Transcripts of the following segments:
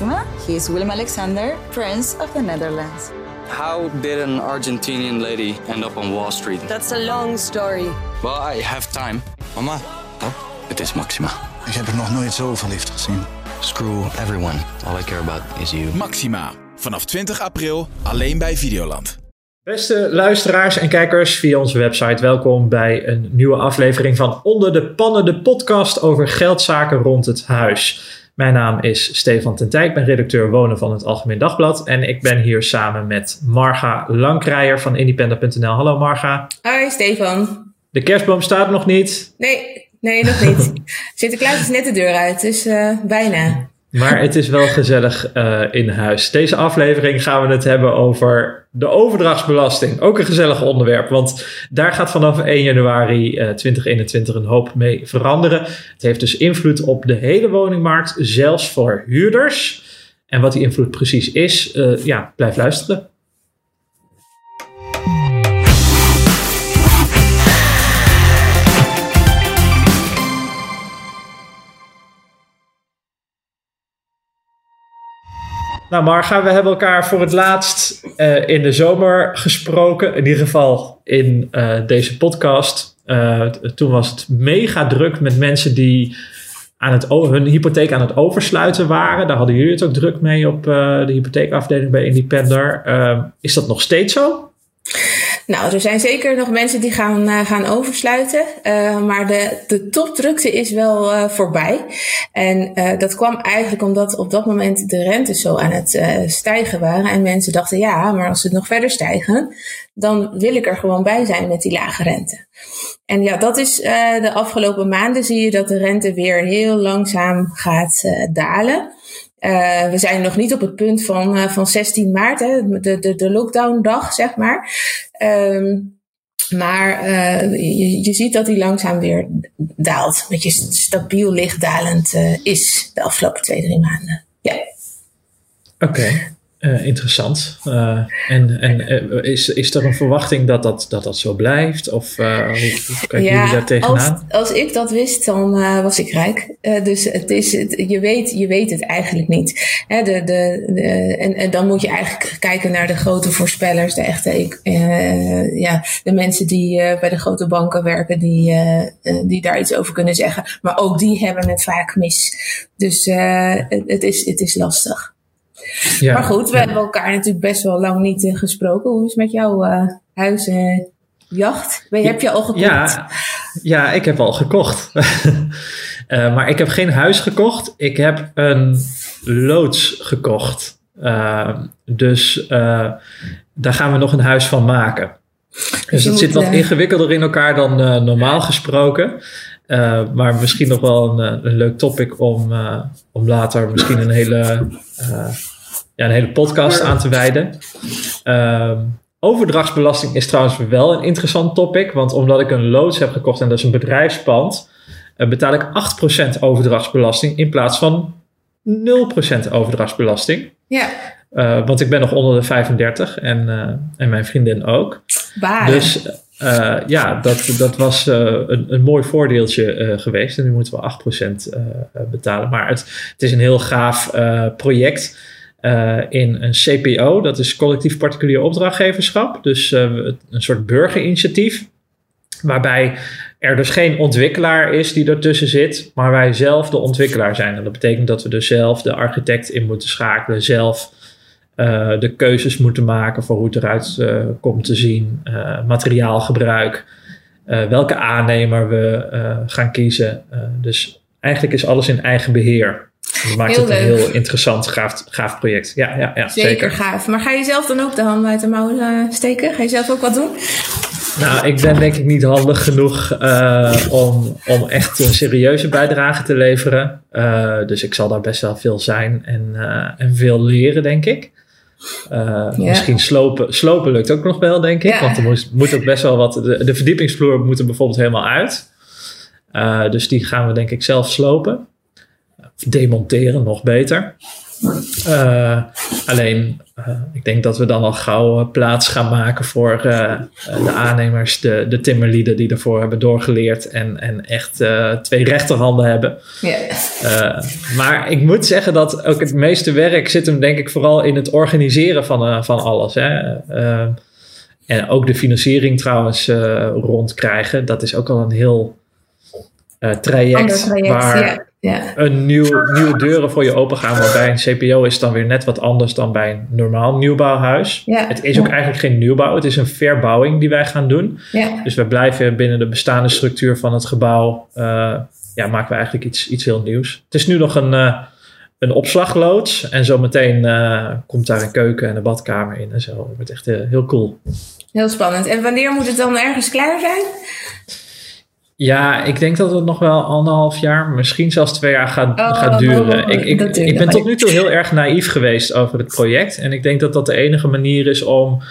Maxima. He is Willem Alexander, Prince of the Netherlands. How did an Argentinian lady end up on Wall Street? That's a long story. Well, I have time. Mama, Oh, het is Maxima. ik heb er nog nooit zo verliefd gezien. Screw everyone. All I care about is you. Maxima. Vanaf 20 april alleen bij Videoland. Beste luisteraars en kijkers via onze website, welkom bij een nieuwe aflevering van Onder de Pannen, de podcast over geldzaken rond het huis. Mijn naam is Stefan ten Tijk, ik ben redacteur wonen van het Algemeen Dagblad en ik ben hier samen met Marga Langkrijer van independent.nl. Hallo Marga. Hoi Stefan. De kerstboom staat nog niet, Nee, nee, nog niet. Sinterklaas is net de deur uit, dus eh, bijna. Maar het is wel gezellig eh, in huis. Deze aflevering gaan we het hebben over de overdrachtsbelasting. Ook een gezellig onderwerp, want daar gaat vanaf 1 januari eh, 2021 een hoop mee veranderen. Het heeft dus invloed op de hele woningmarkt, zelfs voor huurders. En wat die invloed precies is, eh, ja, blijf luisteren. Nou, Marga, we hebben elkaar voor het laatst eh, in de zomer gesproken. In ieder geval in eh, deze podcast. Eh, toen was het mega druk met mensen die aan het, hun hypotheek aan het oversluiten waren. Daar hadden jullie het ook druk mee op de hypotheekafdeling bij Independer. Is dat nog steeds zo? Nou, er zijn zeker nog mensen die gaan, eh, gaan oversluiten. eh, maar de, de topdrukte is wel eh, voorbij. En dat kwam eigenlijk omdat op dat moment de rentes zo aan het stijgen waren. En mensen dachten, ja, maar als ze nog verder stijgen, dan wil ik er gewoon bij zijn met die lage rente. En ja, dat is de afgelopen maanden zie je dat de rente weer heel langzaam gaat dalen. Eh, we zijn nog niet op het punt van, eh, van 16 maart, hè, de, de, de lockdown-dag, zeg maar. Ehm, maar eh, je, je ziet dat die langzaam weer daalt. Een beetje stabiel lichtdalend eh, is de afgelopen twee, drie maanden. Ja. Oké, eh, interessant. Eh, en en eh, is, is er een verwachting dat dat, dat, dat zo blijft? Of hoe, hoe kijken jullie daar als, tegenaan? als ik dat wist, dan was ik rijk. Dus het is, het, je, weet, je weet het eigenlijk niet. Hè, de, de, de, en, en dan moet je eigenlijk kijken naar de grote voorspellers, de echte, eh, ja, de mensen die bij de grote banken werken, die, die daar iets over kunnen zeggen. Maar ook die hebben het vaak mis. Dus het, het, is, het is lastig. Ja. Maar goed, we hebben elkaar natuurlijk best wel lang niet eh, gesproken. Hoe is het met jouw eh huizenjacht? Ben je, heb je al gekocht? Ja, ja, ik heb al gekocht. Eh, maar ik heb geen huis gekocht. Ik heb een loods gekocht. Eh, dus eh, daar gaan we nog een huis van maken. Dus het zit wat eh, ingewikkelder in elkaar dan eh, normaal gesproken. Eh, maar misschien nog wel een, eh, een leuk topic om, eh, om later misschien een hele, ja, een hele podcast aan te wijden. Ehm, overdrachtsbelasting is trouwens wel een interessant topic. Want omdat ik een loods heb gekocht en dat is een bedrijfspand, betaal ik 8% overdrachtsbelasting in plaats van 0% overdrachtsbelasting. Ja, want ik ben nog onder de 35 en, en mijn vriendin ook. Dus eh, ja, dat, dat was eh, een, een mooi voordeeltje eh, geweest. En nu moeten we 8% eh, betalen. Maar het, het is een heel gaaf project in een CPO. Dat is collectief particulier opdrachtgeverschap. Dus een soort burgerinitiatief. Waarbij er dus geen ontwikkelaar is die ertussen zit. Maar wij zelf de ontwikkelaar zijn. En dat betekent dat we dus zelf de architect in moeten schakelen. Zelf eh, de keuzes moeten maken voor hoe het eruit eh, komt te zien, eh, materiaalgebruik, welke aannemer we gaan kiezen. Dus eigenlijk is alles in eigen beheer. Dat maakt Heel het een heel interessant, gaaf, gaaf project. Ja, ja, ja zeker, zeker. gaaf. Maar ga je zelf dan ook de handen uit de mouw eh, steken? Ga je zelf ook wat doen? Nou, ik ben denk ik niet handig genoeg om, om echt een serieuze bijdrage te leveren. Dus ik zal daar best wel veel zijn en, en veel leren, denk ik. Eh, Misschien slopen, slopen lukt ook nog wel, denk ik. Ja. Want er moet, moet ook best wel wat. De, de verdiepingsvloer moet er bijvoorbeeld helemaal uit. Eh, dus die gaan we denk ik zelf slopen. Of demonteren, nog beter. Uh, alleen, uh, ik denk dat we dan al gauw uh, plaats gaan maken voor de aannemers, de, de timmerlieden die ervoor hebben doorgeleerd en, en echt twee rechterhanden hebben. Yeah. maar ik moet zeggen dat ook het meeste werk zit hem denk ik vooral in het organiseren van, van alles. Hè. en ook de financiering trouwens rondkrijgen. Dat is ook al een heel traject, traject, waar... ja. een nieuw, nieuwe deuren voor je open gaan. Want bij een CPO is het dan weer net wat anders dan bij een normaal nieuwbouwhuis. Het is ook eigenlijk geen nieuwbouw, het is een verbouwing die wij gaan doen. Dus we blijven binnen de bestaande structuur van het gebouw. Uh, ja, maken we eigenlijk iets, iets heel nieuws. Het is nu nog een, uh, een opslagloods. En zometeen uh, komt daar een keuken en een badkamer in en zo. Het wordt echt heel cool. Heel spannend. En wanneer moet het dan ergens klaar zijn? Ja, ik denk dat het nog wel anderhalf jaar, misschien zelfs twee jaar gaat, oh, gaat duren. ik, ik, ik ben tot nu toe heel erg naïef geweest over het project. En ik denk dat dat de enige manier is om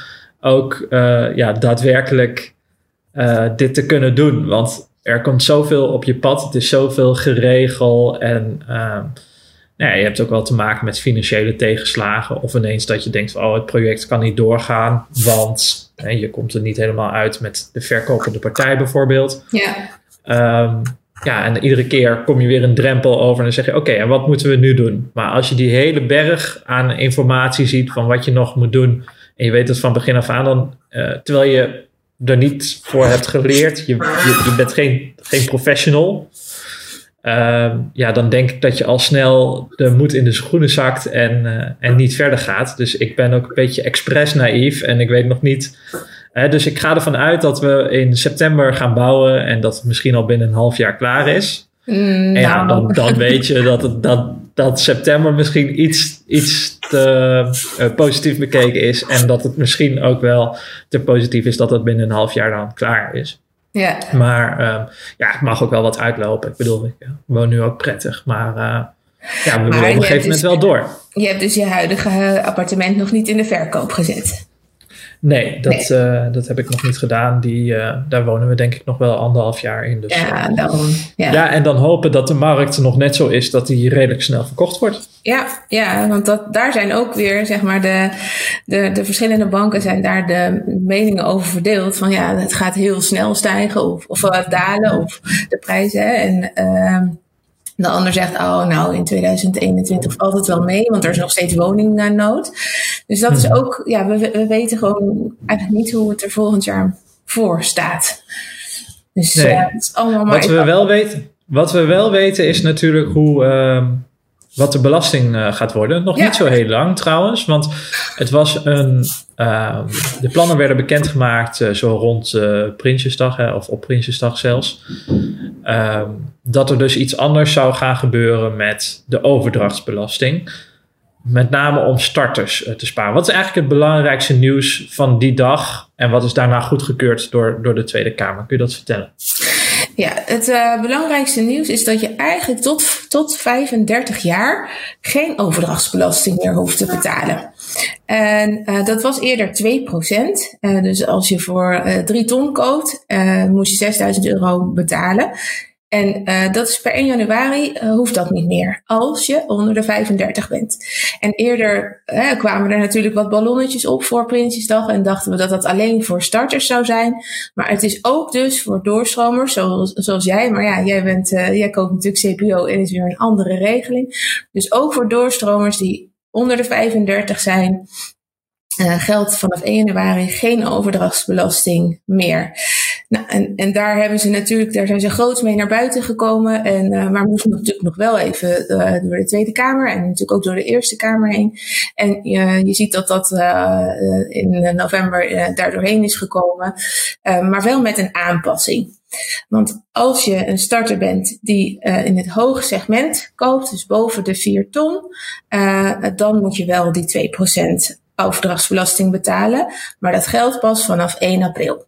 ook uh, ja, daadwerkelijk uh, dit te kunnen doen. Want er komt zoveel op je pad. Het is zoveel geregeld. En uh, nou ja, je hebt ook wel te maken met financiële tegenslagen. Of ineens dat je denkt: oh, het project kan niet doorgaan. Want je komt er niet helemaal uit met de verkopende partij bijvoorbeeld. Ja. Um, ja, en iedere keer kom je weer een drempel over en dan zeg je: Oké, en wat moeten we nu doen? Maar als je die hele berg aan informatie ziet van wat je nog moet doen, en je weet het van begin af aan, dan uh, terwijl je er niet voor hebt geleerd, je, je, bent geen, geen professional. Uh, ja, dan denk ik dat je al snel de moed in de schoenen zakt en, uh, en niet verder gaat. Dus ik ben ook een beetje expres naïef en ik weet nog niet. Dus ik ga ervan uit dat we in september gaan bouwen en dat het misschien al binnen een half jaar klaar is. Mm, en ja, nou. dan, dan weet je dat, het, dat, dat september misschien iets, iets te uh, positief bekeken is. En dat het misschien ook wel te positief is dat het binnen een half jaar dan klaar is. Ja. Maar uh, ja, het mag ook wel wat uitlopen. Ik bedoel, ik woon nu ook prettig, maar uh, ja, we willen op een gegeven moment dus, wel door. Je hebt dus je huidige appartement nog niet in de verkoop gezet. Nee, dat, nee. Uh, dat heb ik nog niet gedaan. Die, uh, daar wonen we denk ik nog wel anderhalf jaar in. Dus, ja, daarom. Ja. ja, en dan hopen dat de markt nog net zo is dat die redelijk snel verkocht wordt. Ja, ja want dat, daar zijn ook weer, zeg maar, de, de, de verschillende banken zijn daar de meningen over verdeeld. Van ja, het gaat heel snel stijgen of, of dalen of de prijzen. En uh, de ander zegt, oh nou, in 2021 valt het wel mee, want er is nog steeds woningnood. Dus dat is mhm. ook, ja, we, we weten gewoon eigenlijk niet hoe het er volgend jaar voor staat. Dus nee. het is allemaal maar... Wat we, wel weten, wat we wel weten is natuurlijk hoe... Uh, wat de belasting uh, gaat worden. Nog ja. niet zo heel lang trouwens, want het was een. Uh, de plannen werden bekendgemaakt uh, zo rond Prinsjesdag, hè, of op Prinsjesdag zelfs. Ehm, dat er dus iets anders zou gaan gebeuren met de overdrachtsbelasting. Met name om starters te sparen. Wat is eigenlijk het belangrijkste nieuws van die dag? En wat is daarna goedgekeurd door, door de Tweede Kamer? Kun je dat vertellen? Ja, het uh, belangrijkste nieuws is dat je eigenlijk tot, tot 35 jaar geen overdrachtsbelasting meer hoeft te betalen. En uh, dat was eerder 2%. Uh, dus als je voor 3 ton koopt, moest je 6000 euro betalen. En uh, dat is per 1 januari uh, hoeft dat niet meer als je onder de 35 bent. En eerder kwamen er natuurlijk wat ballonnetjes op voor Prinsjesdag en dachten we dat dat alleen voor starters zou zijn. Maar het is ook dus voor doorstromers zoals, zoals jij. Maar ja, jij, bent, jij koopt natuurlijk CPO en is weer een andere regeling. Dus ook voor doorstromers die onder de 35 zijn, geldt vanaf 1 januari geen overdrachtsbelasting meer. Nou, en, en daar hebben ze natuurlijk, daar zijn ze groot mee naar buiten gekomen. En, uh, maar moesten natuurlijk nog wel even uh, door de Tweede Kamer en natuurlijk ook door de Eerste Kamer heen. En uh, je ziet dat dat in november daar doorheen is gekomen, maar wel met een aanpassing. Want als je een starter bent die in het hoge segment koopt, dus boven de 4 ton, dan moet je wel die 2% overdrachtsbelasting betalen. Maar dat geldt pas vanaf 1 april.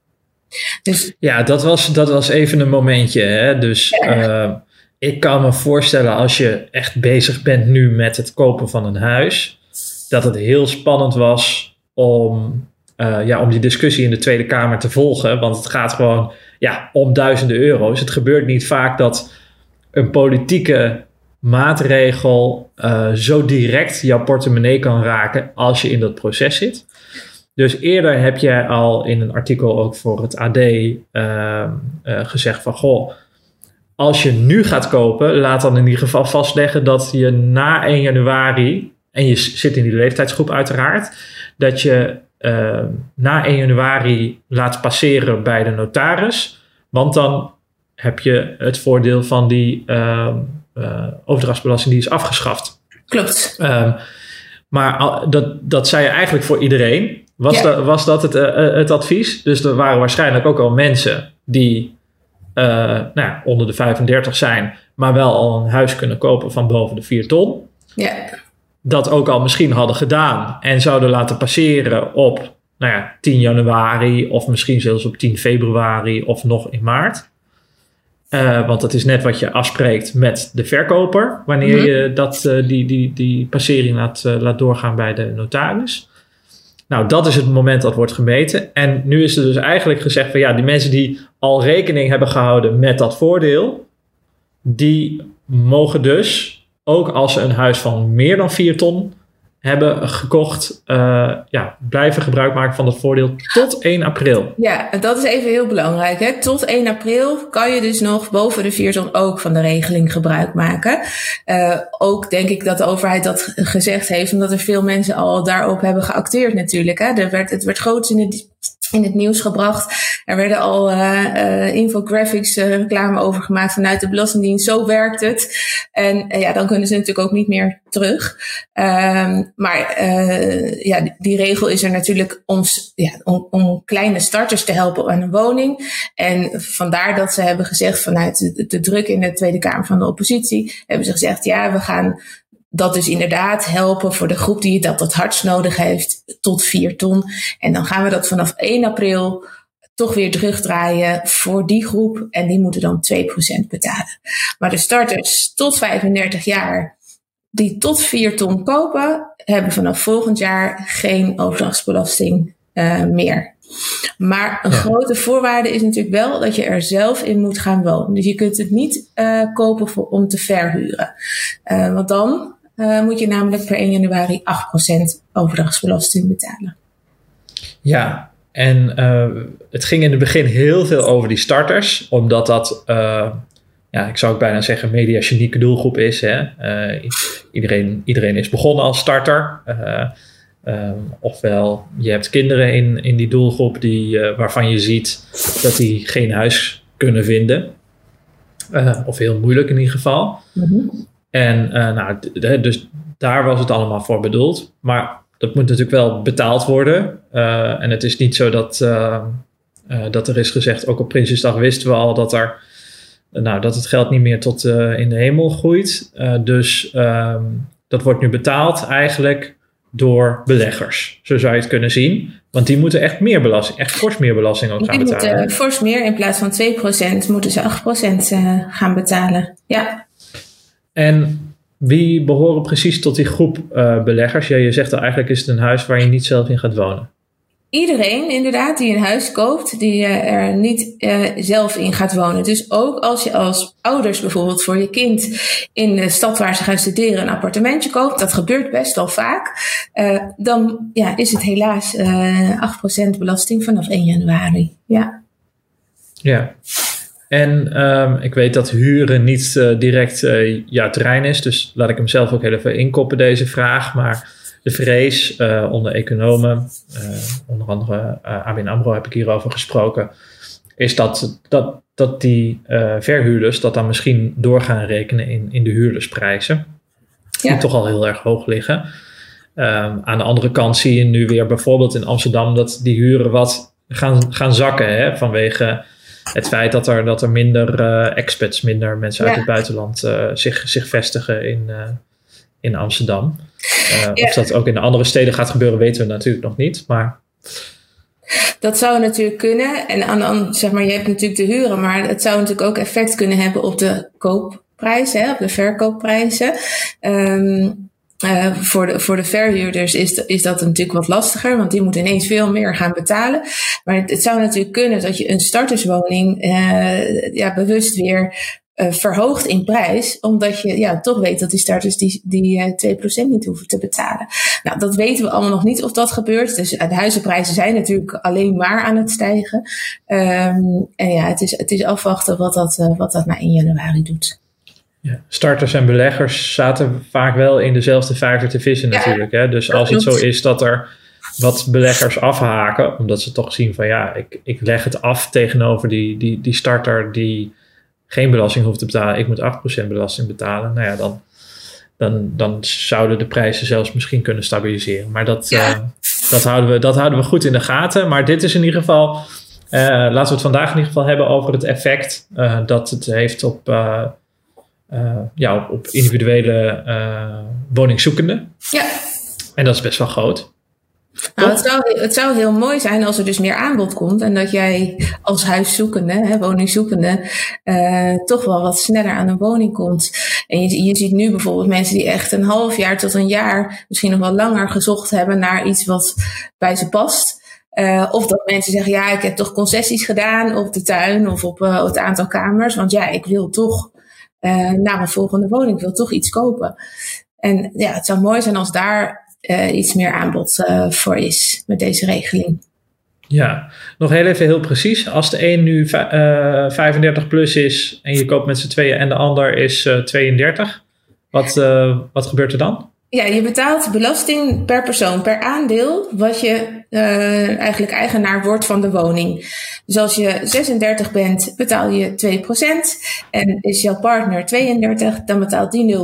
Dus, ja, dat was, dat was even een momentje. Hè? Dus uh, ik kan me voorstellen als je echt bezig bent nu met het kopen van een huis, dat het heel spannend was om, uh, ja, om die discussie in de Tweede Kamer te volgen. Want het gaat gewoon ja, om duizenden euro's. Het gebeurt niet vaak dat een politieke maatregel uh, zo direct jouw portemonnee kan raken als je in dat proces zit. Dus eerder heb jij al in een artikel ook voor het AD uh, uh, gezegd van goh, als je nu gaat kopen, laat dan in ieder geval vastleggen dat je na 1 januari, en je zit in die leeftijdsgroep uiteraard, dat je uh, na 1 januari laat passeren bij de notaris. Want dan heb je het voordeel van die uh, uh, overdrachtsbelasting die is afgeschaft. Klopt. Um, maar dat, dat zei je eigenlijk voor iedereen. Was, ja. dat, was dat het, het advies? Dus er waren waarschijnlijk ook al mensen die uh, nou ja, onder de 35 zijn, maar wel al een huis kunnen kopen van boven de 4 ton. Ja. Dat ook al misschien hadden gedaan en zouden laten passeren op nou ja, 10 januari of misschien zelfs op 10 februari of nog in maart. Uh, want dat is net wat je afspreekt met de verkoper wanneer mm -hmm. je dat, die, die, die passering laat, laat doorgaan bij de notaris. Nou, dat is het moment dat wordt gemeten. En nu is er dus eigenlijk gezegd van ja, die mensen die al rekening hebben gehouden met dat voordeel, die mogen dus, ook als ze een huis van meer dan 4 ton hebben gekocht, uh, ja, blijven gebruik maken van dat voordeel tot 1 april. Ja, dat is even heel belangrijk. Hè? Tot 1 april kan je dus nog boven de 4 ton ook van de regeling gebruik maken. Uh, ook denk ik dat de overheid dat gezegd heeft, omdat er veel mensen al daarop hebben geacteerd natuurlijk. Hè? Er werd, het werd groots in het in het nieuws gebracht. Er werden al uh, uh, infographics uh, reclame over gemaakt vanuit de Belastingdienst. Zo werkt het. En ja, dan kunnen ze natuurlijk ook niet meer terug. Um, maar ja, die, regel is er natuurlijk om, ja, om, om, kleine starters te helpen aan een woning. En vandaar dat ze hebben gezegd vanuit de druk in de Tweede Kamer van de oppositie, hebben ze gezegd, ja, we gaan dat dus inderdaad helpen voor de groep die dat het hardst nodig heeft tot 4 ton. En dan gaan we dat vanaf 1 april toch weer terugdraaien voor die groep. En die moeten dan 2% betalen. Maar de starters tot 35 jaar die tot 4 ton kopen, hebben vanaf volgend jaar geen overdrachtsbelasting uh, meer. Maar een ja. grote voorwaarde is natuurlijk wel dat je er zelf in moet gaan wonen. Dus je kunt het niet uh, kopen voor, om te verhuren. Uh, want dan uh, moet je namelijk per 1 januari 8% overdrachtsbelasting betalen. Ja, en uh, het ging in het begin heel veel over die starters, omdat dat, uh, ja, ik zou ook bijna zeggen, mediagenieke doelgroep is. Hè? iedereen, iedereen is begonnen als starter. ofwel, je hebt kinderen in, in die doelgroep die, waarvan je ziet dat die geen huis kunnen vinden. of heel moeilijk in ieder geval. Mm -hmm. En uh, nou, dus daar was het allemaal voor bedoeld. Maar dat moet natuurlijk wel betaald worden. Uh, en het is niet zo dat, uh, dat er is gezegd, ook op Prinsjesdag wisten we al dat, er, nou, dat het geld niet meer tot in de hemel groeit. dus um, dat wordt nu betaald eigenlijk door beleggers. Zo zou je het kunnen zien. Want die moeten echt meer belasting, echt fors meer belasting ook die gaan betalen. Die moeten fors meer, in plaats van 2% moeten ze 8% gaan betalen. Ja. En wie behoren precies tot die groep uh, beleggers? Ja, je zegt al eigenlijk is het een huis waar je niet zelf in gaat wonen. Iedereen inderdaad die een huis koopt, die uh, er niet uh, zelf in gaat wonen. Dus ook als je als ouders bijvoorbeeld voor je kind in de stad waar ze gaan studeren een appartementje koopt, dat gebeurt best wel vaak, dan ja, is het helaas 8% belasting vanaf 1 januari. Ja. Ja. En um, ik weet dat huren niet uh, direct uh, jouw terrein is, dus laat ik hem zelf ook heel even inkoppen, deze vraag. Maar de vrees uh, onder economen, onder andere ABN AMRO heb ik hierover gesproken, is dat, dat, dat die verhuurders dat dan misschien door gaan rekenen in, in de huurdersprijzen, ja. die toch al heel erg hoog liggen. Um, aan de andere kant zie je nu weer bijvoorbeeld in Amsterdam dat die huren wat gaan, gaan zakken hè, vanwege het feit dat er, dat er minder uh, expats, minder mensen uit het buitenland uh, zich, zich vestigen in, uh, in Amsterdam. Ja. Of dat ook in de andere steden gaat gebeuren, weten we natuurlijk nog niet. Maar dat zou natuurlijk kunnen. En aan, zeg maar, je hebt natuurlijk de huren, maar het zou natuurlijk ook effect kunnen hebben op de koopprijzen, hè, op de verkoopprijzen. Um, uh, voor, de, voor de verhuurders is, is dat natuurlijk wat lastiger, want die moeten ineens veel meer gaan betalen. Maar het, zou natuurlijk kunnen dat je een starterswoning uh, ja, bewust weer uh, verhoogt in prijs, omdat je ja, toch weet dat die starters die, die uh, 2% niet hoeven te betalen. Nou, dat weten we allemaal nog niet of dat gebeurt. Dus de huizenprijzen zijn natuurlijk alleen maar aan het stijgen. Um, en ja, het is, het is afwachten wat dat, wat dat na 1 januari doet. Ja, starters en beleggers zaten vaak wel in dezelfde vijver te vissen natuurlijk. Hè? Dus als het zo is dat er wat beleggers afhaken, omdat ze toch zien van ja, ik, ik leg het af tegenover die, die, die starter die geen belasting hoeft te betalen. Ik moet 8% belasting betalen. Nou ja, dan, dan, dan zouden de prijzen zelfs misschien kunnen stabiliseren. Maar dat, ja. uh, dat, houden we, dat houden we goed in de gaten. Maar dit is in ieder geval, uh, laten we het vandaag in ieder geval hebben over het effect uh, dat het heeft op, ja, op, op individuele woningzoekenden. Ja. En dat is best wel groot. Nou, het, zou, het zou heel mooi zijn als er dus meer aanbod komt en dat jij als huiszoekende, hè, woningzoekende, uh, toch wel wat sneller aan een woning komt. En je, je ziet nu bijvoorbeeld mensen die echt een half jaar tot een jaar, misschien nog wel langer gezocht hebben naar iets wat bij ze past. Uh, of dat mensen zeggen, ja, ik heb toch concessies gedaan op de tuin of op uh, het aantal kamers. Want ja, ik wil toch uh, naar een volgende woning, ik wil toch iets kopen. En ja, het zou mooi zijn als daar uh, iets meer aanbod uh, voor is met deze regeling. Ja, nog heel even heel precies. Als de een nu uh, 35 plus is en je koopt met z'n tweeën en de ander is 32, wat, wat gebeurt er dan? Ja, je betaalt belasting per persoon, per aandeel, wat je uh, eigenlijk eigenaar wordt van de woning. Dus als je 36 bent, betaal je 2%. En is jouw partner 32, dan betaalt die 0%.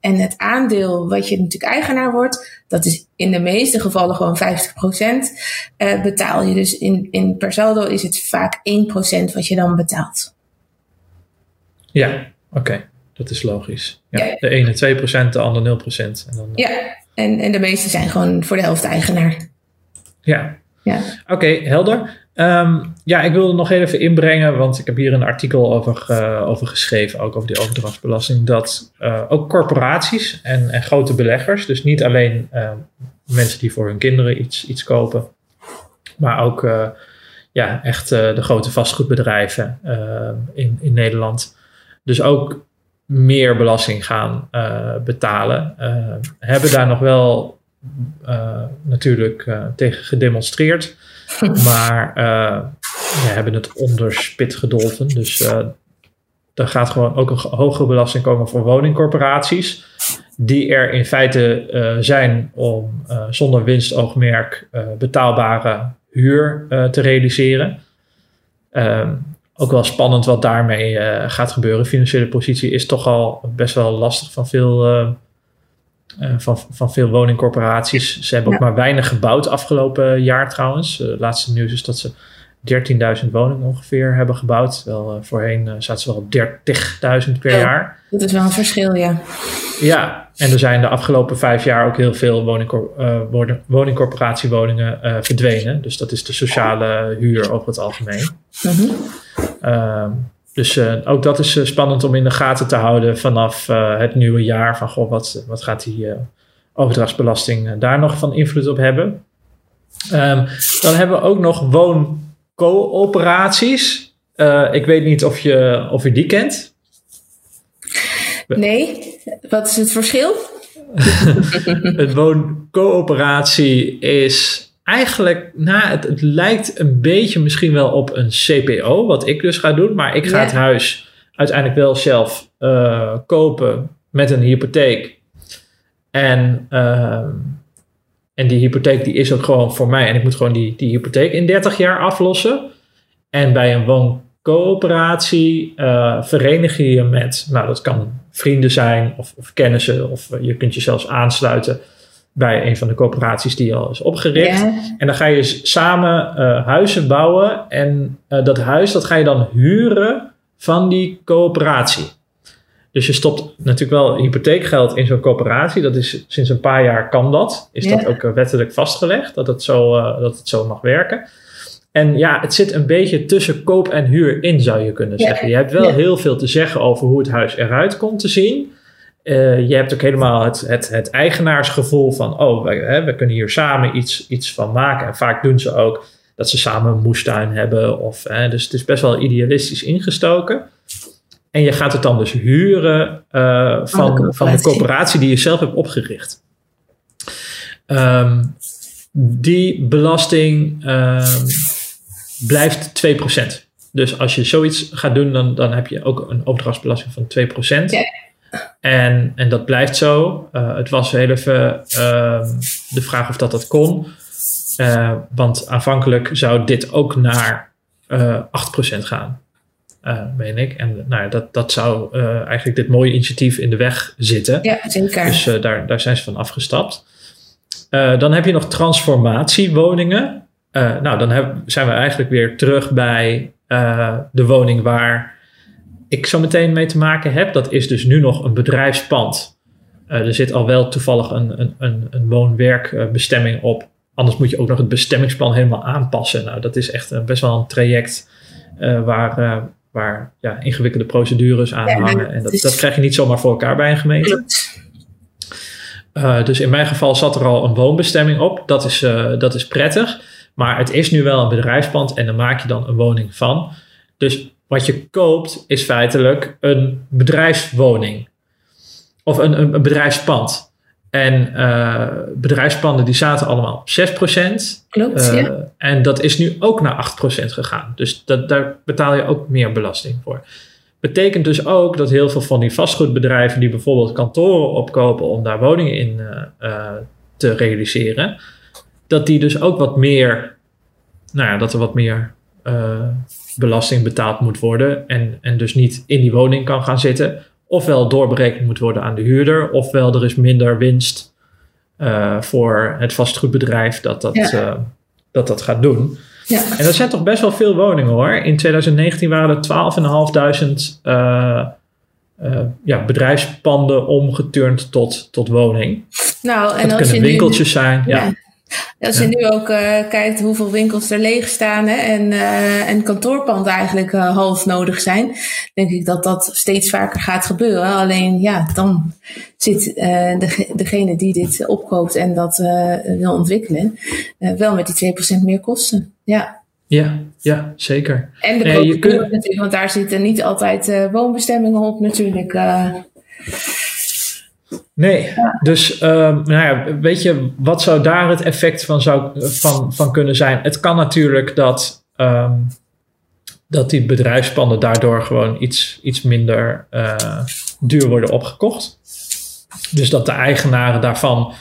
En het aandeel wat je natuurlijk eigenaar wordt, dat is in de meeste gevallen gewoon 50%, uh, betaal je. Dus in, in per saldo is het vaak 1% wat je dan betaalt. Ja, oké. Dat is logisch. Ja, ja. De ene 2%, de ander 0%. En dan, ja, en, en de meeste zijn gewoon voor de helft eigenaar. Ja. ja. Oké, okay, helder. Um, ja, ik wilde nog even inbrengen, want ik heb hier een artikel over, uh, over geschreven, ook over die overdrachtsbelasting, dat uh, ook corporaties en, en, grote beleggers, dus niet alleen uh, mensen die voor hun kinderen iets, iets kopen, maar ook ja, echt de grote vastgoedbedrijven in, in Nederland. Dus ook meer belasting gaan uh, betalen. Uh, hebben daar nog wel uh, natuurlijk tegen gedemonstreerd. maar we hebben het onder spit gedolven. Dus er gaat gewoon ook een hogere belasting komen voor woningcorporaties. Die er in feite zijn om zonder winstoogmerk betaalbare huur te realiseren. Um, ook wel spannend wat daarmee uh, gaat gebeuren. Financiële positie is toch al best wel lastig van veel, uh, uh, van, van veel woningcorporaties. Ze hebben ook maar weinig gebouwd afgelopen jaar trouwens. Het laatste nieuws is dat ze 13.000 woningen ongeveer hebben gebouwd. Wel voorheen zaten ze wel op 30.000 per ja, jaar. Dat is wel een verschil, ja. Ja, en er zijn de afgelopen vijf jaar ook heel veel woningcor woningcorporatiewoningen verdwenen. Dus dat is de sociale huur over het algemeen. -hmm. Uh, dus uh, ook dat is spannend om in de gaten te houden vanaf het nieuwe jaar. Van goh, wat, wat gaat die overdrachtsbelasting daar nog van invloed op hebben? Um, dan hebben we ook nog wooncoöperaties. ik weet niet of je, of je die kent. Nee, wat is het verschil? een wooncoöperatie is eigenlijk, nou, het, het, lijkt een beetje misschien wel op een CPO, wat ik dus ga doen. Maar ik ga ja. het huis uiteindelijk wel zelf uh, kopen met een hypotheek. En, uh, en die hypotheek die is ook gewoon voor mij. En ik moet gewoon die, die hypotheek in 30 jaar aflossen. En bij een wooncoöperatie uh, verenig je je met, nou dat kan vrienden zijn of, of kennissen. Of je kunt je zelfs aansluiten bij een van de coöperaties die al is opgericht. En dan ga je samen uh, huizen bouwen. En dat huis dat ga je dan huren van die coöperatie. Dus je stopt natuurlijk wel hypotheekgeld in zo'n coöperatie. Dat is sinds een paar jaar kan dat. Is dat ook wettelijk vastgelegd dat het, zo, dat het zo mag werken. En ja, het zit een beetje tussen koop en huur in, zou je kunnen zeggen. Je hebt wel heel veel te zeggen over hoe het huis eruit komt te zien. Uh, je hebt ook helemaal het, het, het eigenaarsgevoel van, oh, we, hè, we kunnen hier samen iets, iets van maken. En vaak doen ze ook dat ze samen een moestuin hebben. Of, hè, dus het is best wel idealistisch ingestoken. En je gaat het dan dus huren uh, van, de van de coöperatie die je zelf hebt opgericht. Um, die belasting um, blijft 2%. Dus als je zoiets gaat doen, dan, dan heb je ook een overdrachtsbelasting van 2%. Ja. En, en dat blijft zo. Uh, het was heel even uh, de vraag of dat dat kon. Uh, want aanvankelijk zou dit ook naar uh, 8% gaan, meen ik. En nou dat, dat zou eigenlijk dit mooie initiatief in de weg zitten. Ja, zeker. Dus daar, daar zijn ze van afgestapt. dan heb je nog transformatiewoningen. Nou, dan heb, zijn we eigenlijk weer terug bij de woning waar ik zo meteen mee te maken heb, dat is dus nu nog een bedrijfspand. Uh, er zit al wel toevallig een, een, een, een woon-werkbestemming op. Anders moet je ook nog het bestemmingsplan helemaal aanpassen. Nou, dat is echt best wel een traject waar, waar ja, ingewikkelde procedures aan hangen. En dat, dat krijg je niet zomaar voor elkaar bij een gemeente. dus in mijn geval zat er al een woonbestemming op. Dat is, dat is prettig. Maar het is nu wel een bedrijfspand en daar maak je dan een woning van. Dus wat je koopt is feitelijk een bedrijfswoning. Of een, een, een bedrijfspand. En uh, bedrijfspanden die zaten allemaal op 6%. Klopt, uh, ja. En dat is nu ook naar 8% gegaan. Dus dat, daar betaal je ook meer belasting voor. Betekent dus ook dat heel veel van die vastgoedbedrijven die bijvoorbeeld kantoren opkopen om daar woningen in uh, te realiseren, dat die dus ook wat meer, nou ja, dat er wat meer belasting betaald moet worden en, en dus niet in die woning kan gaan zitten. Ofwel doorberekend moet worden aan de huurder, ofwel er is minder winst uh, voor het vastgoedbedrijf dat dat, ja. uh, dat, dat gaat doen. Ja. En dat zijn toch best wel veel woningen hoor. In 2019 waren er 12.500 uh, ja, bedrijfspanden omgeturnd tot, tot woning. Nou, en dat als kunnen je winkeltjes nu, zijn. Ja. Als je nu ook uh, kijkt hoeveel winkels er leeg staan hè, en, uh, en kantoorpanden eigenlijk uh, half nodig zijn, denk ik dat dat steeds vaker gaat gebeuren. Alleen ja, dan zit de, degene die dit opkoopt en dat wil ontwikkelen, wel met die 2% meer kosten. Ja. Ja, ja, zeker. En de Nee, je kunt- natuurlijk, want daar zitten niet altijd woonbestemmingen op natuurlijk. Nee, dus ehm, nou ja, weet je, wat zou daar het effect van, zou, van, van kunnen zijn? Het kan natuurlijk dat, ehm, dat die bedrijfspanden daardoor gewoon iets, iets minder eh, duur worden opgekocht. Dus dat de eigenaren daarvan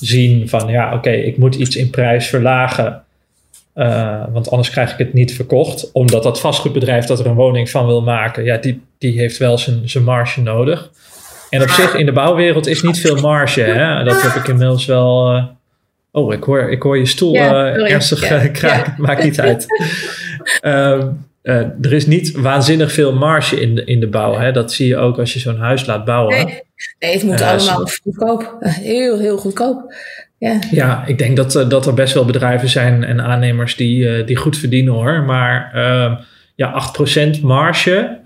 zien van ja, oké, ik moet iets in prijs verlagen. eh, want anders krijg ik het niet verkocht. Omdat dat vastgoedbedrijf dat er een woning van wil maken, ja, die, die heeft wel zijn, zijn marge nodig. En op zich in de bouwwereld is niet veel marge. Hè? Dat heb ik inmiddels wel. eh, oh, ik hoor, ik hoor je stoel eh, ernstig eh, kraken. Maakt niet uit. Ehm, eh, er is niet waanzinnig veel marge in de, in de bouw. Hè? Dat zie je ook als je zo'n huis laat bouwen. Nee, nee, het moet allemaal goedkoop. Heel, heel goedkoop. Ja. Ja, ik denk dat, dat er best wel bedrijven zijn en aannemers die, die goed verdienen hoor. Maar ehm, ja, 8% marge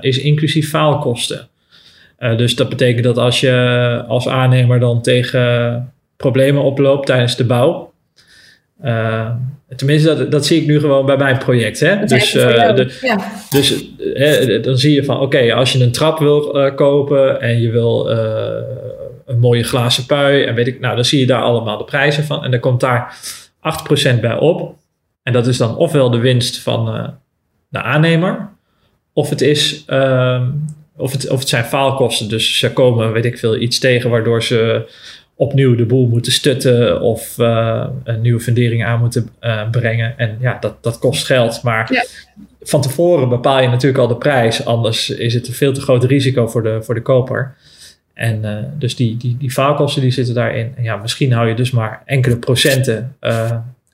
is inclusief faalkosten. Eh, dus dat betekent dat als je als aannemer dan tegen problemen oploopt tijdens de bouw. eh, tenminste, dat, dat zie ik nu gewoon bij mijn project. Hè? Dus, eh, jou. de, ja. dus dan zie je van, oké, als je een trap wil kopen en je wil een mooie glazen pui en weet ik, nou, dan zie je daar allemaal de prijzen van. En dan komt daar 8% bij op. En dat is dan ofwel de winst van de aannemer, of het is, ehm, of het, of het zijn faalkosten. Dus ze komen, weet ik veel, iets tegen waardoor ze opnieuw de boel moeten stutten of eh, een nieuwe fundering aan moeten eh, brengen. En ja, dat, dat kost geld. Maar Ja. van tevoren bepaal je natuurlijk al de prijs. Anders is het een veel te groot risico voor de, voor de koper. En eh, dus die, die, die faalkosten die zitten daarin. En ja, misschien hou je dus maar enkele procenten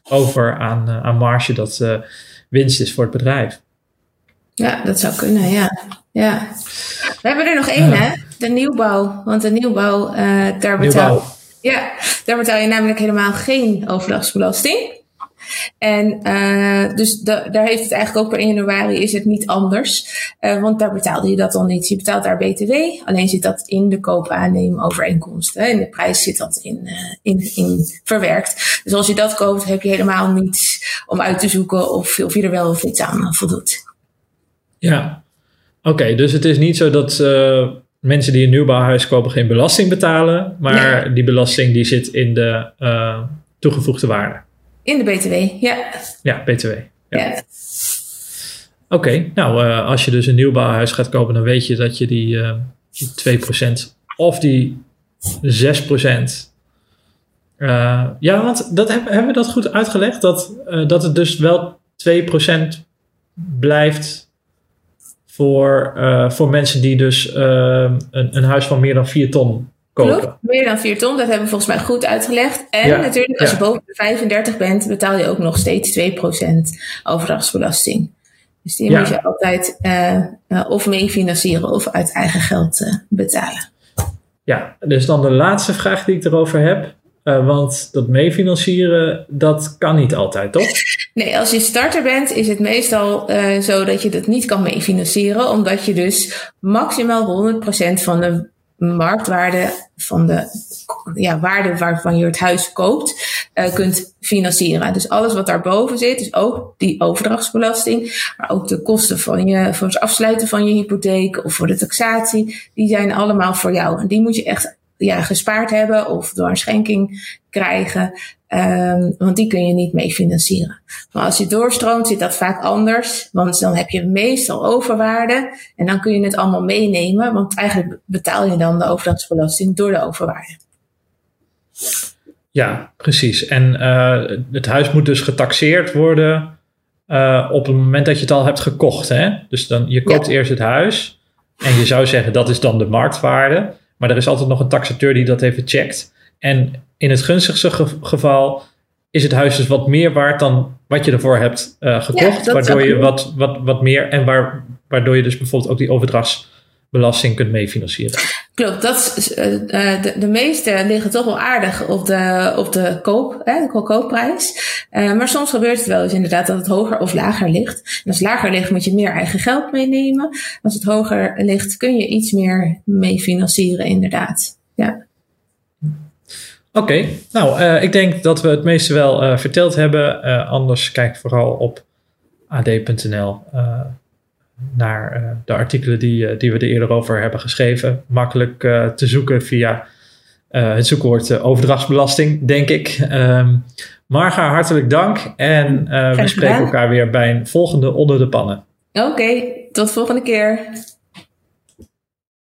over aan, aan marge dat winst is voor het bedrijf. Ja, dat zou kunnen, ja. ja. We hebben er nog één, hè? De nieuwbouw. Want de nieuwbouw, eh, daar, betaal, ja, daar betaal je namelijk helemaal geen overdrachtsbelasting. En eh, dus da- daar heeft het eigenlijk ook per 1 januari is het niet anders. Eh, want daar betaalde je dat dan niet. Je betaalt daar BTW, alleen zit dat in de koopaannemovereenkomsten. In de prijs zit dat in, eh, in, in verwerkt. Dus als je dat koopt, heb je helemaal niets om uit te zoeken of, of je er wel of niet aan voldoet. Ja, Oké, dus het is niet zo dat uh, mensen die een nieuwbouwhuis kopen geen belasting betalen, maar nee. die belasting die zit in de uh, toegevoegde waarde. In de BTW, ja. Ja, BTW. Ja. ja. Oké, okay, nou uh, als je dus een nieuwbouwhuis gaat kopen, dan weet je dat je die, die 2% of die 6% uh, ja, want dat, hebben we dat goed uitgelegd? Dat, uh, dat het dus wel 2% blijft voor, uh, voor mensen die dus een, een huis van meer dan 4 ton kopen. Klopt, meer dan 4 ton, dat hebben we volgens mij goed uitgelegd. En ja, natuurlijk, als ja. je boven de 35 bent, betaal je ook nog steeds 2% overdrachtsbelasting. Dus die ja. moet je altijd of mee financieren of uit eigen geld betalen. Ja, dus dan de laatste vraag die ik erover heb. Uh, want dat meefinancieren, dat kan niet altijd, toch? Nee, als je starter bent, is het meestal uh, zo dat je dat niet kan meefinancieren, omdat je dus maximaal 100% van de marktwaarde van de ja, waarde waarvan je het huis koopt, uh, kunt financieren. Dus alles wat daarboven zit, dus ook die overdrachtsbelasting, maar ook de kosten van je, voor het afsluiten van je hypotheek of voor de taxatie, die zijn allemaal voor jou. En die moet je echt ja, gespaard hebben of door een schenking krijgen. Um, want die kun je niet mee financieren. Maar als je doorstroomt, zit dat vaak anders. Want dan heb je meestal overwaarde. En dan kun je het allemaal meenemen. Want eigenlijk betaal je dan de overdrachtsbelasting door de overwaarde. Ja, precies. En uh, het huis moet dus getaxeerd worden uh, op het moment dat je het al hebt gekocht. Hè? Dus dan, je koopt ja. eerst het huis. En je zou zeggen dat is dan de marktwaarde. Maar er is altijd nog een taxateur die dat even checkt. En in het gunstigste geval is het huis dus wat meer waard dan wat je ervoor hebt uh, gekocht. Ja, waardoor je wat, wat, wat meer en waar, waardoor je dus bijvoorbeeld ook die overdrachtsbelasting kunt meefinancieren. Klopt, dat, uh, de, de meeste liggen toch wel aardig op de, op de koop, hè, de koopprijs. Uh, maar soms gebeurt het wel eens inderdaad dat het hoger of lager ligt. En als het lager ligt moet je meer eigen geld meenemen. Als het hoger ligt kun je iets meer mee financieren inderdaad. Ja. Oké, nou ik denk dat we het meeste wel verteld hebben. Anders kijk vooral op ad.nl naar de artikelen die, die we er eerder over hebben geschreven. Makkelijk te zoeken via het zoekwoord overdrachtsbelasting, denk ik. Um, Marga, hartelijk dank. En we spreken elkaar weer bij een volgende Onder de Pannen. Oké, okay, tot volgende keer.